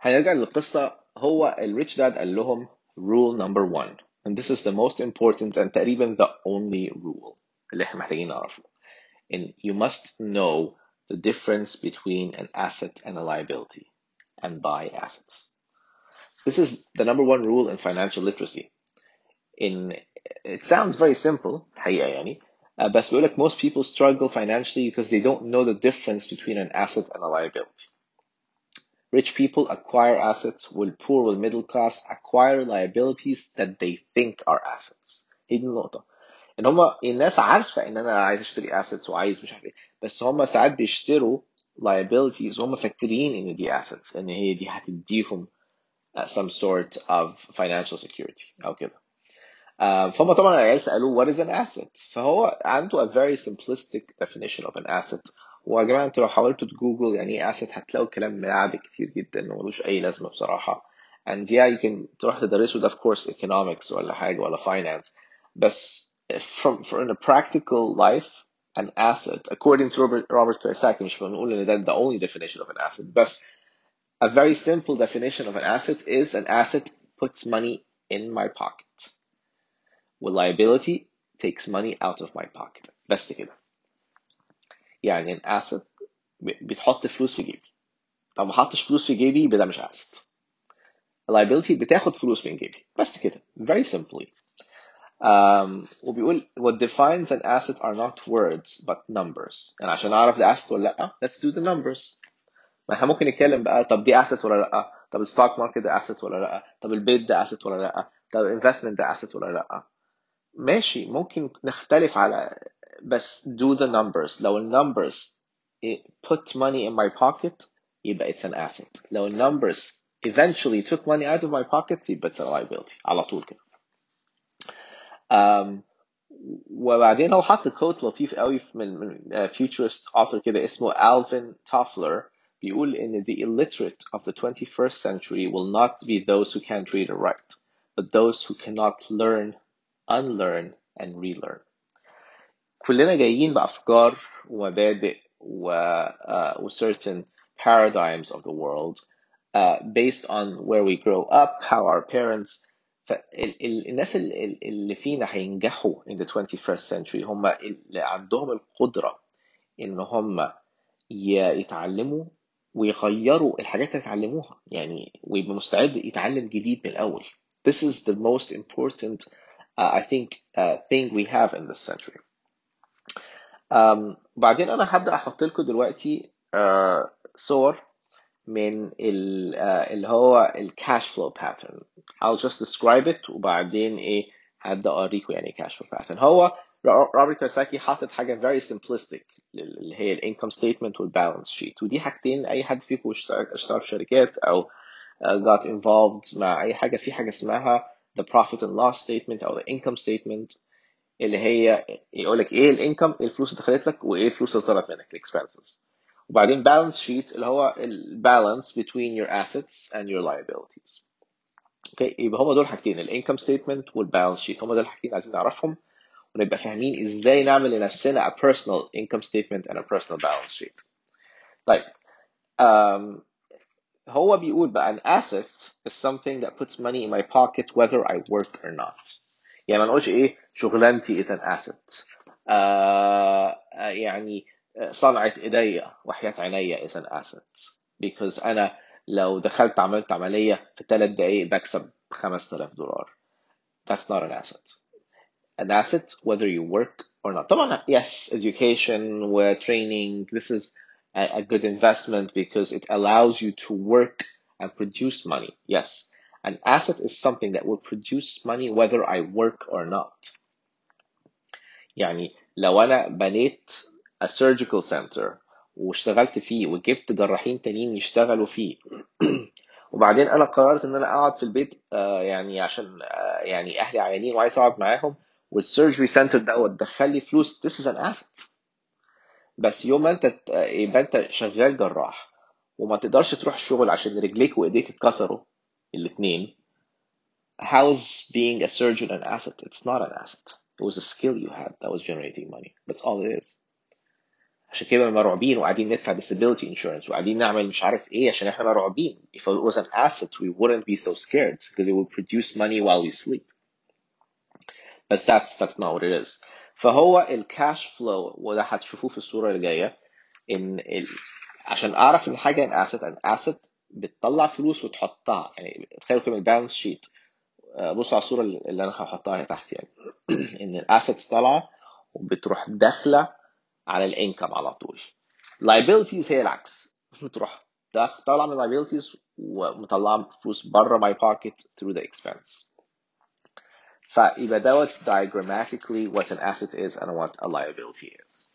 هنرجع للقصة هو الريتش داد قال لهم rule number one and this is the most important and تقريبا the only rule اللي احنا محتاجين نعرفه and you must know the difference between an asset and a liability and buy assets this is the number one rule in financial literacy in it sounds very simple حقيقة يعني uh, بس بيقول لك most people struggle financially because they don't know the difference between an asset and a liability Rich people acquire assets while poor while middle class acquire liabilities that they think are assets. هي دي النقطة. ان هما الناس عارفة ان انا عايز اشتري assets وعايز مش عارف ايه بس هما ساعات بيشتروا liabilities وهم فاكرين ان دي assets ان هي دي هتديهم uh, some sort of financial security او كده. Um, فهم طبعا العيال سألوه what is an asset فهو عنده a very simplistic definition of an asset ويا جماعة انتوا لو حاولتوا تجوجل يعني ايه asset هتلاقوا كلام ملعب كتير جدا وملوش أي لازمة بصراحة and yeah you can تروح تدرسوا ده of course economics ولا حاجة ولا finance بس from, from a practical life an asset according to Robert, Robert Kiyosaki مش بنقول ان ده the only definition of an asset بس a very simple definition of an asset is an asset puts money in my pocket well liability takes money out of my pocket بس كده يعني asset بتحط فلوس في جيبي. لو ما حطش فلوس في جيبي يبقى ده مش a liability بتاخد فلوس من جيبي. بس كده. Very simply. Um, وبيقول what defines an asset are not words but numbers. يعني عشان أعرف ده asset ولا لأ let's do the numbers. ما إحنا ممكن نتكلم بقى طب دي asset ولا لأ؟ طب الستوك ماركت ده asset ولا لأ؟ طب البيت ده asset ولا لأ؟ طب الانفستمنت ده asset ولا لأ؟ ماشي. ممكن نختلف على بس do the numbers لو ال numbers put money in my pocket يبقى it's an asset لو ال numbers eventually took money out of my pocket يبقى it's a liability على طول كده um, وبعدين هو حط كوت لطيف قوي من من futurist author كده اسمه Alvin Toffler بيقول ان the illiterate of the 21st century will not be those who can't read or write but those who cannot learn unlearn and relearn كلنا جايين بأفكار ومبادئ و, uh, و certain paradigms of the world uh, based on where we grow up, how our parents فالناس اللي فينا هينجحوا in the 21st century هم اللي عندهم القدرة إن هم يتعلموا ويغيروا الحاجات اللي اتعلموها يعني ويبقى مستعد يتعلم جديد من الأول. This is the most important uh, I think uh, thing we have in this century. Um, بعدين أنا هبدأ أحط لكم دلوقتي uh, صور من uh, اللي هو الكاش فلو pattern. I'll just describe it وبعدين إيه هبدأ أوريكم يعني cash flow pattern. هو روبرت كيوساكي حاطط حاجة very simplistic اللي هي الانكم ستيتمنت والبالانس شيت ودي حاجتين أي حد فيكم اشتغل في شركات أو got involved مع أي حاجة في حاجة اسمها the profit and loss statement أو the income statement اللي هي يقول لك إيه الإنكم إيه الفلوس اللي دخلت لك وإيه الفلوس اللي طلعت منك الاكسبنسز وبعدين بالانس شيت اللي هو البالانس between your assets and your liabilities. أوكي يبقى هما دول حاجتين الإنكم ستيتمنت والبالانس شيت هما دول الحاجتين عايزين نعرفهم ونبقى فاهمين إزاي نعمل لنفسنا a personal income statement and a personal balance sheet. طيب um, هو بيقول بقى an asset is something that puts money in my pocket whether I work or not. يعني ما نقولش ايه شغلانتي is an asset آه يعني صنعة ايديا وحياة عينيا is an asset because انا لو دخلت عملت عملية في ثلاث دقايق بكسب 5000 دولار that's not an asset an asset whether you work or not طبعا yes education و training this is a, a good investment because it allows you to work and produce money yes An asset is something that will produce money whether I work or not. يعني لو أنا بنيت a surgical center واشتغلت فيه وجبت جراحين تانيين يشتغلوا فيه. وبعدين أنا قررت إن أنا أقعد في البيت آه يعني عشان آه يعني أهلي عيانين وعايز أقعد معاهم والسيرجري سنتر دوت دخل لي فلوس. This is an asset. بس يوم ما أنت يبقى أنت شغال جراح وما تقدرش تروح الشغل عشان رجليك وإيديك اتكسروا الاثنين how's being a surgeon an asset? It's not an asset. It was a skill you had that was generating money. That's all it is. عشان كده مرعوبين وقاعدين ندفع disability insurance وقاعدين نعمل مش عارف ايه عشان احنا مرعوبين if it was an asset we wouldn't be so scared because it would produce money while we sleep but that's that's not what it is فهو الكاش فلو وده هتشوفوه في الصورة اللي جاية ان ال... عشان اعرف ان حاجة ان asset an asset بتطلع فلوس وتحطها. يعني تخيلوا كده البالانس شيت بصوا على الصورة اللي أنا هحطها تحت يعني. إن الاسيتس طالعة وبتروح داخلة على الإنكم على طول. Liabilities هي العكس. بتروح طالعة من liabilities ومطلعة فلوس بره my pocket through the expense. فيبقى دوت diagrammatically what an asset is and what a liability is.